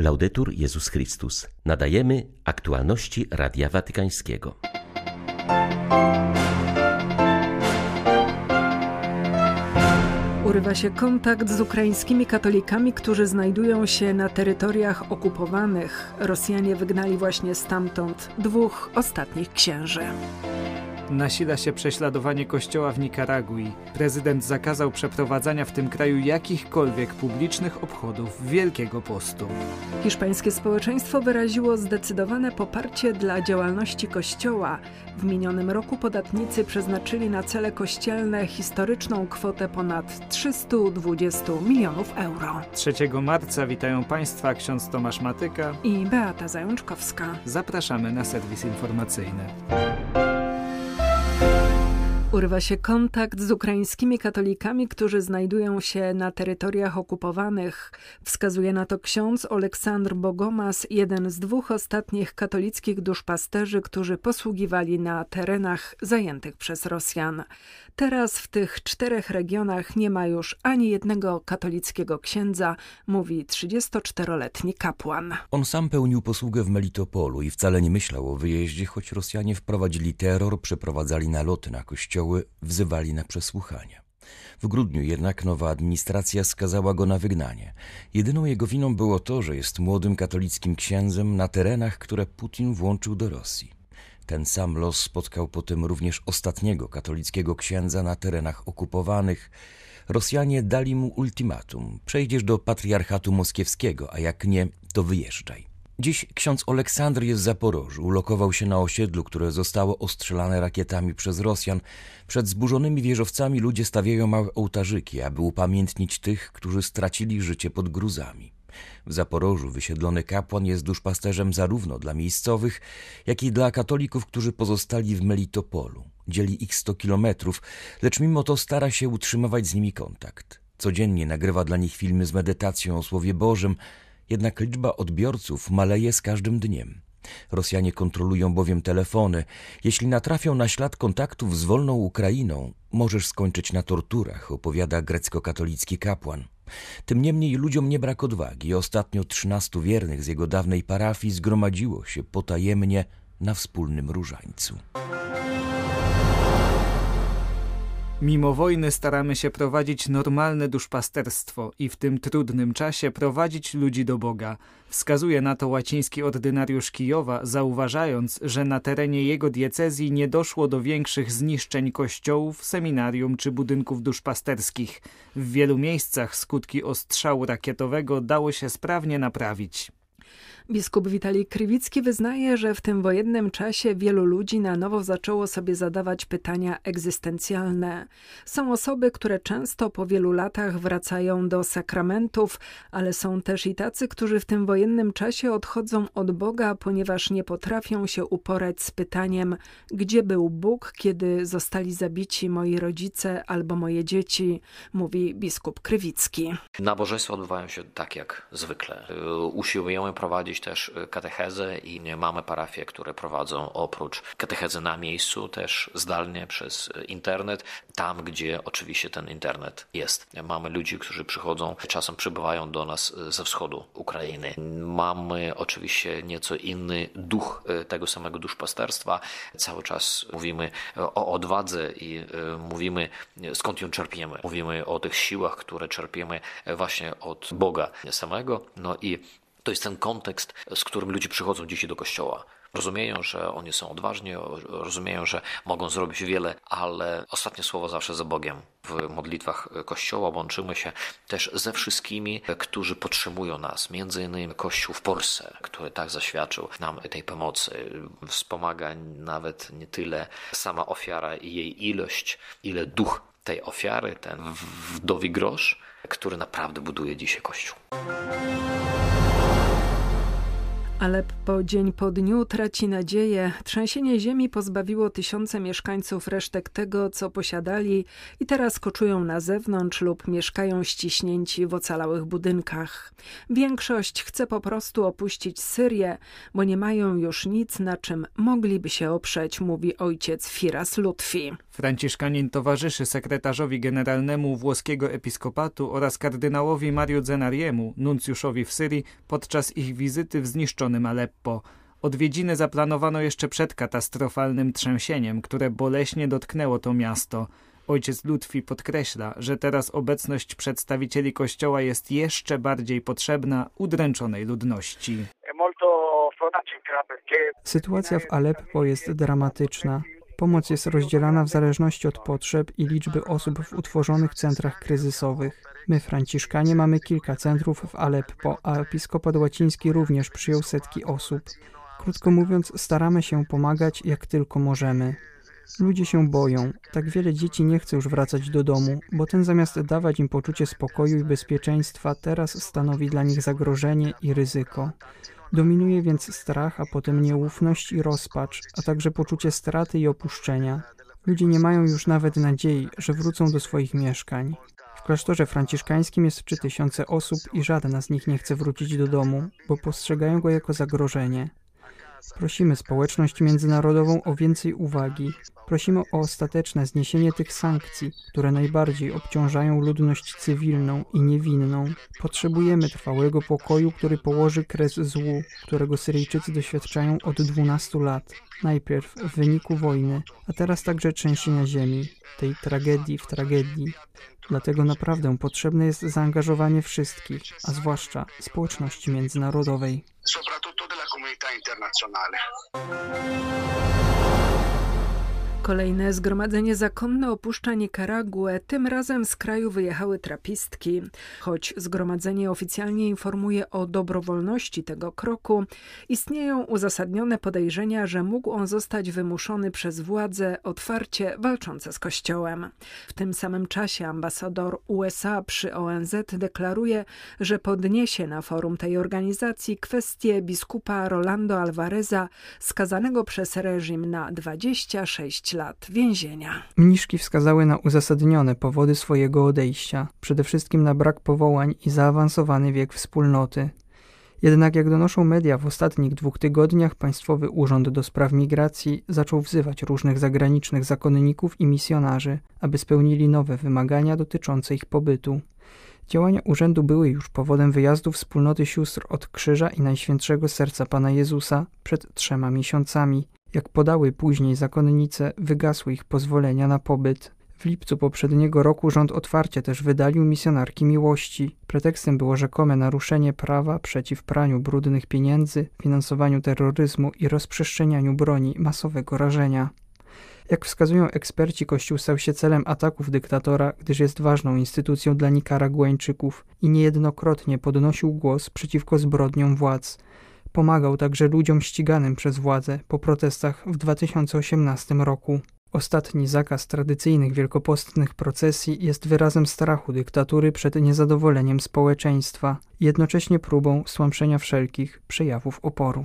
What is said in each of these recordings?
Laudetur Jezus Chrystus. Nadajemy aktualności Radia Watykańskiego. Urywa się kontakt z ukraińskimi katolikami, którzy znajdują się na terytoriach okupowanych. Rosjanie wygnali właśnie stamtąd dwóch ostatnich księży. Nasila się prześladowanie kościoła w Nikaragui. Prezydent zakazał przeprowadzania w tym kraju jakichkolwiek publicznych obchodów Wielkiego Postu. Hiszpańskie społeczeństwo wyraziło zdecydowane poparcie dla działalności kościoła. W minionym roku podatnicy przeznaczyli na cele kościelne historyczną kwotę ponad 320 milionów euro. 3 marca witają Państwa ksiądz Tomasz Matyka i Beata Zajączkowska. Zapraszamy na serwis informacyjny. Urywa się kontakt z ukraińskimi katolikami, którzy znajdują się na terytoriach okupowanych. Wskazuje na to ksiądz Aleksandr Bogomas, jeden z dwóch ostatnich katolickich duszpasterzy, którzy posługiwali na terenach zajętych przez Rosjan. Teraz w tych czterech regionach nie ma już ani jednego katolickiego księdza, mówi 34-letni kapłan. On sam pełnił posługę w Melitopolu i wcale nie myślał o wyjeździe, choć Rosjanie wprowadzili terror, przeprowadzali naloty na kościoły, wzywali na przesłuchania. W grudniu jednak nowa administracja skazała go na wygnanie. Jedyną jego winą było to, że jest młodym katolickim księdzem na terenach, które Putin włączył do Rosji. Ten sam los spotkał potem również ostatniego katolickiego księdza na terenach okupowanych. Rosjanie dali mu ultimatum: przejdziesz do patriarchatu moskiewskiego, a jak nie, to wyjeżdżaj. Dziś ksiądz Oleksandr jest w Zaporożu. Ulokował się na osiedlu, które zostało ostrzelane rakietami przez Rosjan. Przed zburzonymi wieżowcami ludzie stawiają małe ołtarzyki, aby upamiętnić tych, którzy stracili życie pod gruzami. W Zaporożu wysiedlony kapłan jest duszpasterzem zarówno dla miejscowych, jak i dla katolików, którzy pozostali w Melitopolu. Dzieli ich 100 kilometrów, lecz mimo to stara się utrzymywać z nimi kontakt. Codziennie nagrywa dla nich filmy z medytacją o Słowie Bożym, jednak liczba odbiorców maleje z każdym dniem. Rosjanie kontrolują bowiem telefony. Jeśli natrafią na ślad kontaktów z wolną Ukrainą, możesz skończyć na torturach, opowiada grecko-katolicki kapłan. Tym niemniej ludziom nie brak odwagi. Ostatnio trzynastu wiernych z jego dawnej parafii zgromadziło się potajemnie na wspólnym różańcu. Mimo wojny staramy się prowadzić normalne duszpasterstwo i w tym trudnym czasie prowadzić ludzi do Boga. Wskazuje na to łaciński ordynariusz Kijowa, zauważając, że na terenie jego diecezji nie doszło do większych zniszczeń kościołów, seminarium czy budynków duszpasterskich. W wielu miejscach skutki ostrzału rakietowego dało się sprawnie naprawić. Biskup Witalij Krywicki wyznaje, że w tym wojennym czasie wielu ludzi na nowo zaczęło sobie zadawać pytania egzystencjalne. Są osoby, które często po wielu latach wracają do sakramentów, ale są też i tacy, którzy w tym wojennym czasie odchodzą od Boga, ponieważ nie potrafią się uporać z pytaniem, gdzie był Bóg, kiedy zostali zabici moi rodzice albo moje dzieci, mówi biskup Krywicki. Nabożeństwa odbywają się tak jak zwykle. Usiłujemy prowadzić też y, katechezę i mamy parafie, które prowadzą oprócz katechezy na miejscu też zdalnie przez y, internet, tam gdzie oczywiście ten internet jest. Mamy ludzi, którzy przychodzą, czasem przybywają do nas y, ze wschodu Ukrainy. Mamy oczywiście nieco inny duch tego samego duszpasterstwa. Cały czas mówimy o odwadze i mówimy skąd ją czerpiemy. Mówimy o tych siłach, które czerpiemy właśnie od Boga samego. No i to jest ten kontekst, z którym ludzie przychodzą dzisiaj do kościoła. Rozumieją, że oni są odważni, rozumieją, że mogą zrobić wiele, ale ostatnie słowo zawsze za Bogiem. W modlitwach Kościoła łączymy się też ze wszystkimi, którzy podtrzymują nas, między innymi Kościół w Polsce, który tak zaświadczył nam tej pomocy. Wspomaga nawet nie tyle sama ofiara i jej ilość, ile duch tej ofiary, ten wdowi grosz, który naprawdę buduje dzisiaj Kościół. Aleppo dzień po dniu traci nadzieję. Trzęsienie ziemi pozbawiło tysiące mieszkańców resztek tego, co posiadali i teraz koczują na zewnątrz lub mieszkają ściśnięci w ocalałych budynkach. Większość chce po prostu opuścić Syrię, bo nie mają już nic, na czym mogliby się oprzeć, mówi ojciec Firas Lutfi. Franciszkanin towarzyszy sekretarzowi generalnemu włoskiego episkopatu oraz kardynałowi Mario Zenariemu, nuncjuszowi w Syrii, podczas ich wizyty w zniszczonym Aleppo. Odwiedziny zaplanowano jeszcze przed katastrofalnym trzęsieniem, które boleśnie dotknęło to miasto. Ojciec Lutfi podkreśla, że teraz obecność przedstawicieli Kościoła jest jeszcze bardziej potrzebna udręczonej ludności. Sytuacja w Aleppo jest dramatyczna. Pomoc jest rozdzielana w zależności od potrzeb i liczby osób w utworzonych centrach kryzysowych. My, Franciszkanie, mamy kilka centrów w Aleppo, a episkopat łaciński również przyjął setki osób. Krótko mówiąc, staramy się pomagać jak tylko możemy. Ludzie się boją. Tak wiele dzieci nie chce już wracać do domu, bo ten zamiast dawać im poczucie spokoju i bezpieczeństwa, teraz stanowi dla nich zagrożenie i ryzyko. Dominuje więc strach, a potem nieufność i rozpacz, a także poczucie straty i opuszczenia. Ludzie nie mają już nawet nadziei, że wrócą do swoich mieszkań. Klasztorze franciszkańskim jest 3000 osób i żadna z nich nie chce wrócić do domu, bo postrzegają go jako zagrożenie. Prosimy społeczność międzynarodową o więcej uwagi. Prosimy o ostateczne zniesienie tych sankcji, które najbardziej obciążają ludność cywilną i niewinną. Potrzebujemy trwałego pokoju, który położy kres złu, którego Syryjczycy doświadczają od 12 lat. Najpierw w wyniku wojny, a teraz także trzęsienia ziemi, tej tragedii w tragedii. Dlatego naprawdę potrzebne jest zaangażowanie wszystkich, a zwłaszcza społeczności międzynarodowej. Kolejne zgromadzenie zakonne opuszcza Nikaraguę. Tym razem z kraju wyjechały trapistki. Choć zgromadzenie oficjalnie informuje o dobrowolności tego kroku, istnieją uzasadnione podejrzenia, że mógł on zostać wymuszony przez władze otwarcie walczące z Kościołem. W tym samym czasie ambasador USA przy ONZ deklaruje, że podniesie na forum tej organizacji kwestię biskupa Rolando Alvareza, skazanego przez reżim na 26 lat lat więzienia. Mniszki wskazały na uzasadnione powody swojego odejścia, przede wszystkim na brak powołań i zaawansowany wiek wspólnoty. Jednak jak donoszą media, w ostatnich dwóch tygodniach Państwowy Urząd do Spraw Migracji zaczął wzywać różnych zagranicznych zakonników i misjonarzy, aby spełnili nowe wymagania dotyczące ich pobytu. Działania urzędu były już powodem wyjazdu wspólnoty sióstr od Krzyża i Najświętszego Serca Pana Jezusa przed trzema miesiącami, jak podały później zakonnice, wygasły ich pozwolenia na pobyt. W lipcu poprzedniego roku rząd otwarcie też wydalił misjonarki miłości. Pretekstem było rzekome naruszenie prawa przeciw praniu brudnych pieniędzy, finansowaniu terroryzmu i rozprzestrzenianiu broni masowego rażenia. Jak wskazują eksperci, Kościół stał się celem ataków dyktatora, gdyż jest ważną instytucją dla Nikaraguańczyków i niejednokrotnie podnosił głos przeciwko zbrodniom władz. Pomagał także ludziom ściganym przez władze po protestach w 2018 roku. Ostatni zakaz tradycyjnych wielkopostnych procesji jest wyrazem strachu dyktatury przed niezadowoleniem społeczeństwa, jednocześnie próbą stłamszenia wszelkich przejawów oporu.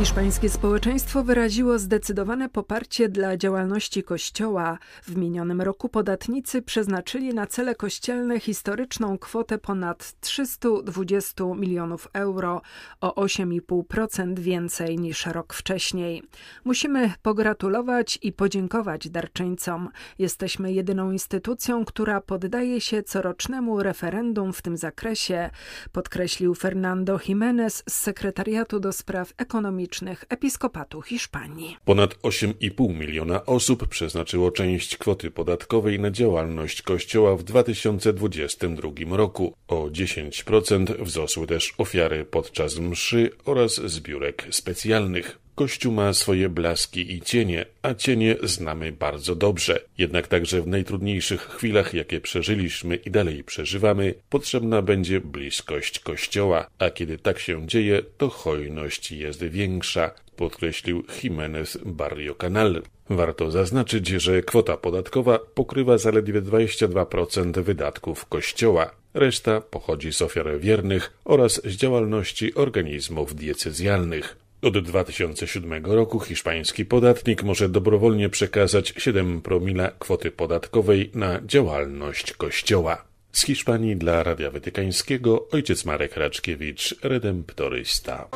Hiszpańskie społeczeństwo wyraziło zdecydowane poparcie dla działalności Kościoła. W minionym roku podatnicy przeznaczyli na cele kościelne historyczną kwotę ponad 320 milionów euro, o 8,5% więcej niż rok wcześniej. Musimy pogratulować i podziękować darczyńcom. Jesteśmy jedyną instytucją, która poddaje się corocznemu referendum w tym zakresie, podkreślił Fernando Jiménez z Sekretariatu do Spraw Ekonomicznych Episkopatu Hiszpanii. Ponad 8,5 miliona osób przeznaczyło część kwoty podatkowej na działalność Kościoła w 2022 roku. O 10% wzrosły też ofiary podczas mszy oraz zbiórek specjalnych. Kościół ma swoje blaski i cienie, a cienie znamy bardzo dobrze. Jednak także w najtrudniejszych chwilach, jakie przeżyliśmy i dalej przeżywamy, potrzebna będzie bliskość Kościoła, a kiedy tak się dzieje, to hojność jest większa podkreślił Jimenez Barrio Canal. Warto zaznaczyć, że kwota podatkowa pokrywa zaledwie 22% wydatków kościoła. Reszta pochodzi z ofiar wiernych oraz z działalności organizmów diecezjalnych. Od 2007 roku hiszpański podatnik może dobrowolnie przekazać 7 promila kwoty podatkowej na działalność kościoła. Z Hiszpanii dla Radia Watykańskiego ojciec Marek Raczkiewicz, redemptorysta.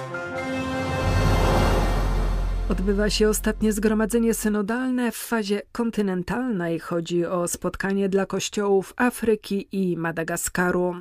Odbywa się ostatnie zgromadzenie synodalne w fazie kontynentalnej. Chodzi o spotkanie dla kościołów Afryki i Madagaskaru.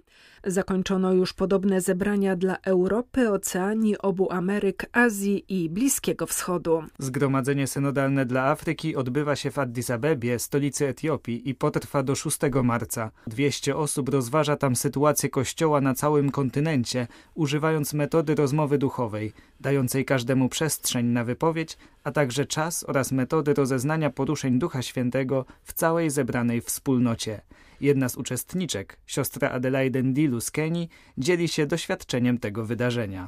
Zakończono już podobne zebrania dla Europy, Oceanii, obu Ameryk, Azji i Bliskiego Wschodu. Zgromadzenie synodalne dla Afryki odbywa się w Addis Abebie, stolicy Etiopii i potrwa do 6 marca. 200 osób rozważa tam sytuację Kościoła na całym kontynencie, używając metody rozmowy duchowej, dającej każdemu przestrzeń na wypowiedź, a także czas oraz metody rozeznania poruszeń Ducha Świętego w całej zebranej wspólnocie. Jedna z uczestniczek, siostra Adelaide Ndilu z Kenii, dzieli się doświadczeniem tego wydarzenia.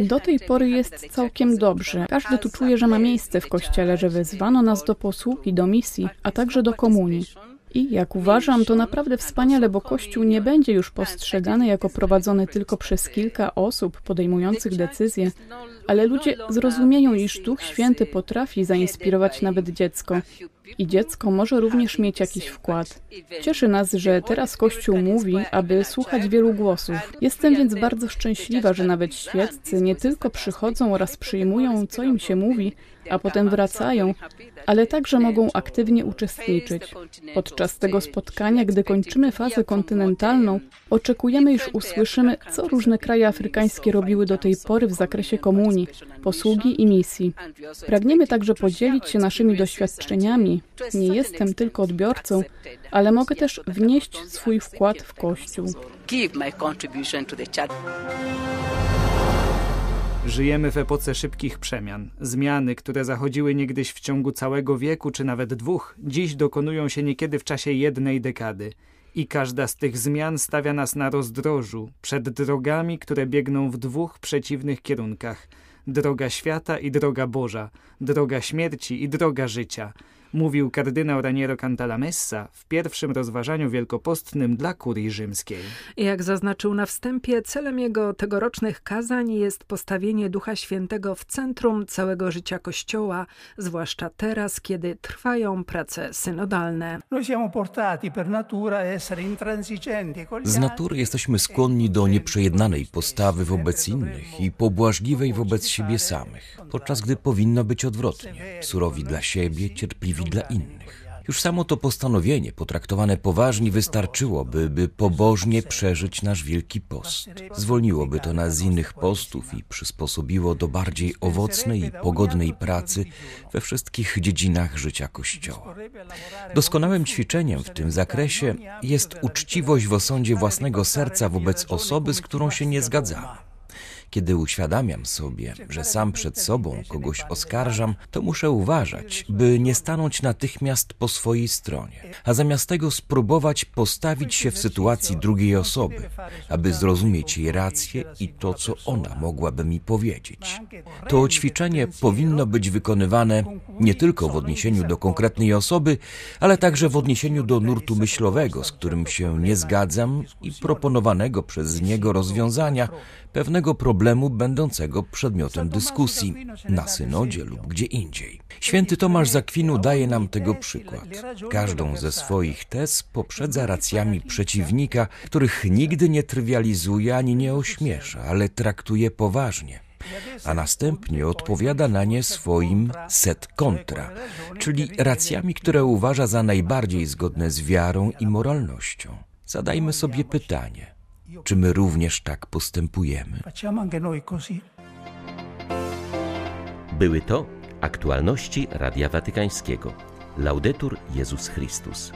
Do tej pory jest całkiem dobrze. Każdy tu czuje, że ma miejsce w kościele, że wezwano nas do posługi, do misji, a także do komunii. I jak uważam, to naprawdę wspaniale, bo Kościół nie będzie już postrzegany jako prowadzony tylko przez kilka osób podejmujących decyzje, ale ludzie zrozumieją, iż Duch Święty potrafi zainspirować nawet dziecko. I dziecko może również mieć jakiś wkład. Cieszy nas, że teraz Kościół mówi, aby słuchać wielu głosów. Jestem więc bardzo szczęśliwa, że nawet świeccy nie tylko przychodzą oraz przyjmują, co im się mówi, a potem wracają, ale także mogą aktywnie uczestniczyć. Podczas tego spotkania, gdy kończymy fazę kontynentalną, oczekujemy, iż usłyszymy, co różne kraje afrykańskie robiły do tej pory w zakresie komunii, posługi i misji. Pragniemy także podzielić się naszymi doświadczeniami. Nie jestem tylko odbiorcą, ale mogę też wnieść swój wkład w Kościół. Żyjemy w epoce szybkich przemian. Zmiany, które zachodziły niegdyś w ciągu całego wieku czy nawet dwóch, dziś dokonują się niekiedy w czasie jednej dekady. I każda z tych zmian stawia nas na rozdrożu, przed drogami, które biegną w dwóch przeciwnych kierunkach: droga świata i droga Boża, droga śmierci i droga życia mówił kardynał Raniero Cantalamessa w pierwszym rozważaniu wielkopostnym dla kurii rzymskiej. Jak zaznaczył na wstępie, celem jego tegorocznych kazań jest postawienie Ducha Świętego w centrum całego życia Kościoła, zwłaszcza teraz, kiedy trwają prace synodalne. Z natury jesteśmy skłonni do nieprzejednanej postawy wobec innych i pobłażliwej wobec siebie samych, podczas gdy powinno być odwrotnie. Surowi dla siebie, cierpliwi dla innych. Już samo to postanowienie, potraktowane poważnie, wystarczyłoby, by pobożnie przeżyć nasz Wielki Post. Zwolniłoby to nas z innych postów i przysposobiło do bardziej owocnej i pogodnej pracy we wszystkich dziedzinach życia Kościoła. Doskonałym ćwiczeniem w tym zakresie jest uczciwość w osądzie własnego serca wobec osoby, z którą się nie zgadzamy. Kiedy uświadamiam sobie, że sam przed sobą kogoś oskarżam, to muszę uważać, by nie stanąć natychmiast po swojej stronie, a zamiast tego spróbować postawić się w sytuacji drugiej osoby, aby zrozumieć jej rację i to, co ona mogłaby mi powiedzieć. To ćwiczenie powinno być wykonywane nie tylko w odniesieniu do konkretnej osoby, ale także w odniesieniu do nurtu myślowego, z którym się nie zgadzam i proponowanego przez niego rozwiązania pewnego problemu będącego przedmiotem dyskusji na synodzie lub gdzie indziej. Święty Tomasz Zakwinu daje nam tego przykład. Każdą ze swoich tez poprzedza racjami przeciwnika, których nigdy nie trywializuje ani nie ośmiesza, ale traktuje poważnie. A następnie odpowiada na nie swoim set kontra, czyli racjami, które uważa za najbardziej zgodne z wiarą i moralnością. Zadajmy sobie pytanie: czy my również tak postępujemy? Były to aktualności Radia Watykańskiego. Laudetur Jezus Chrystus.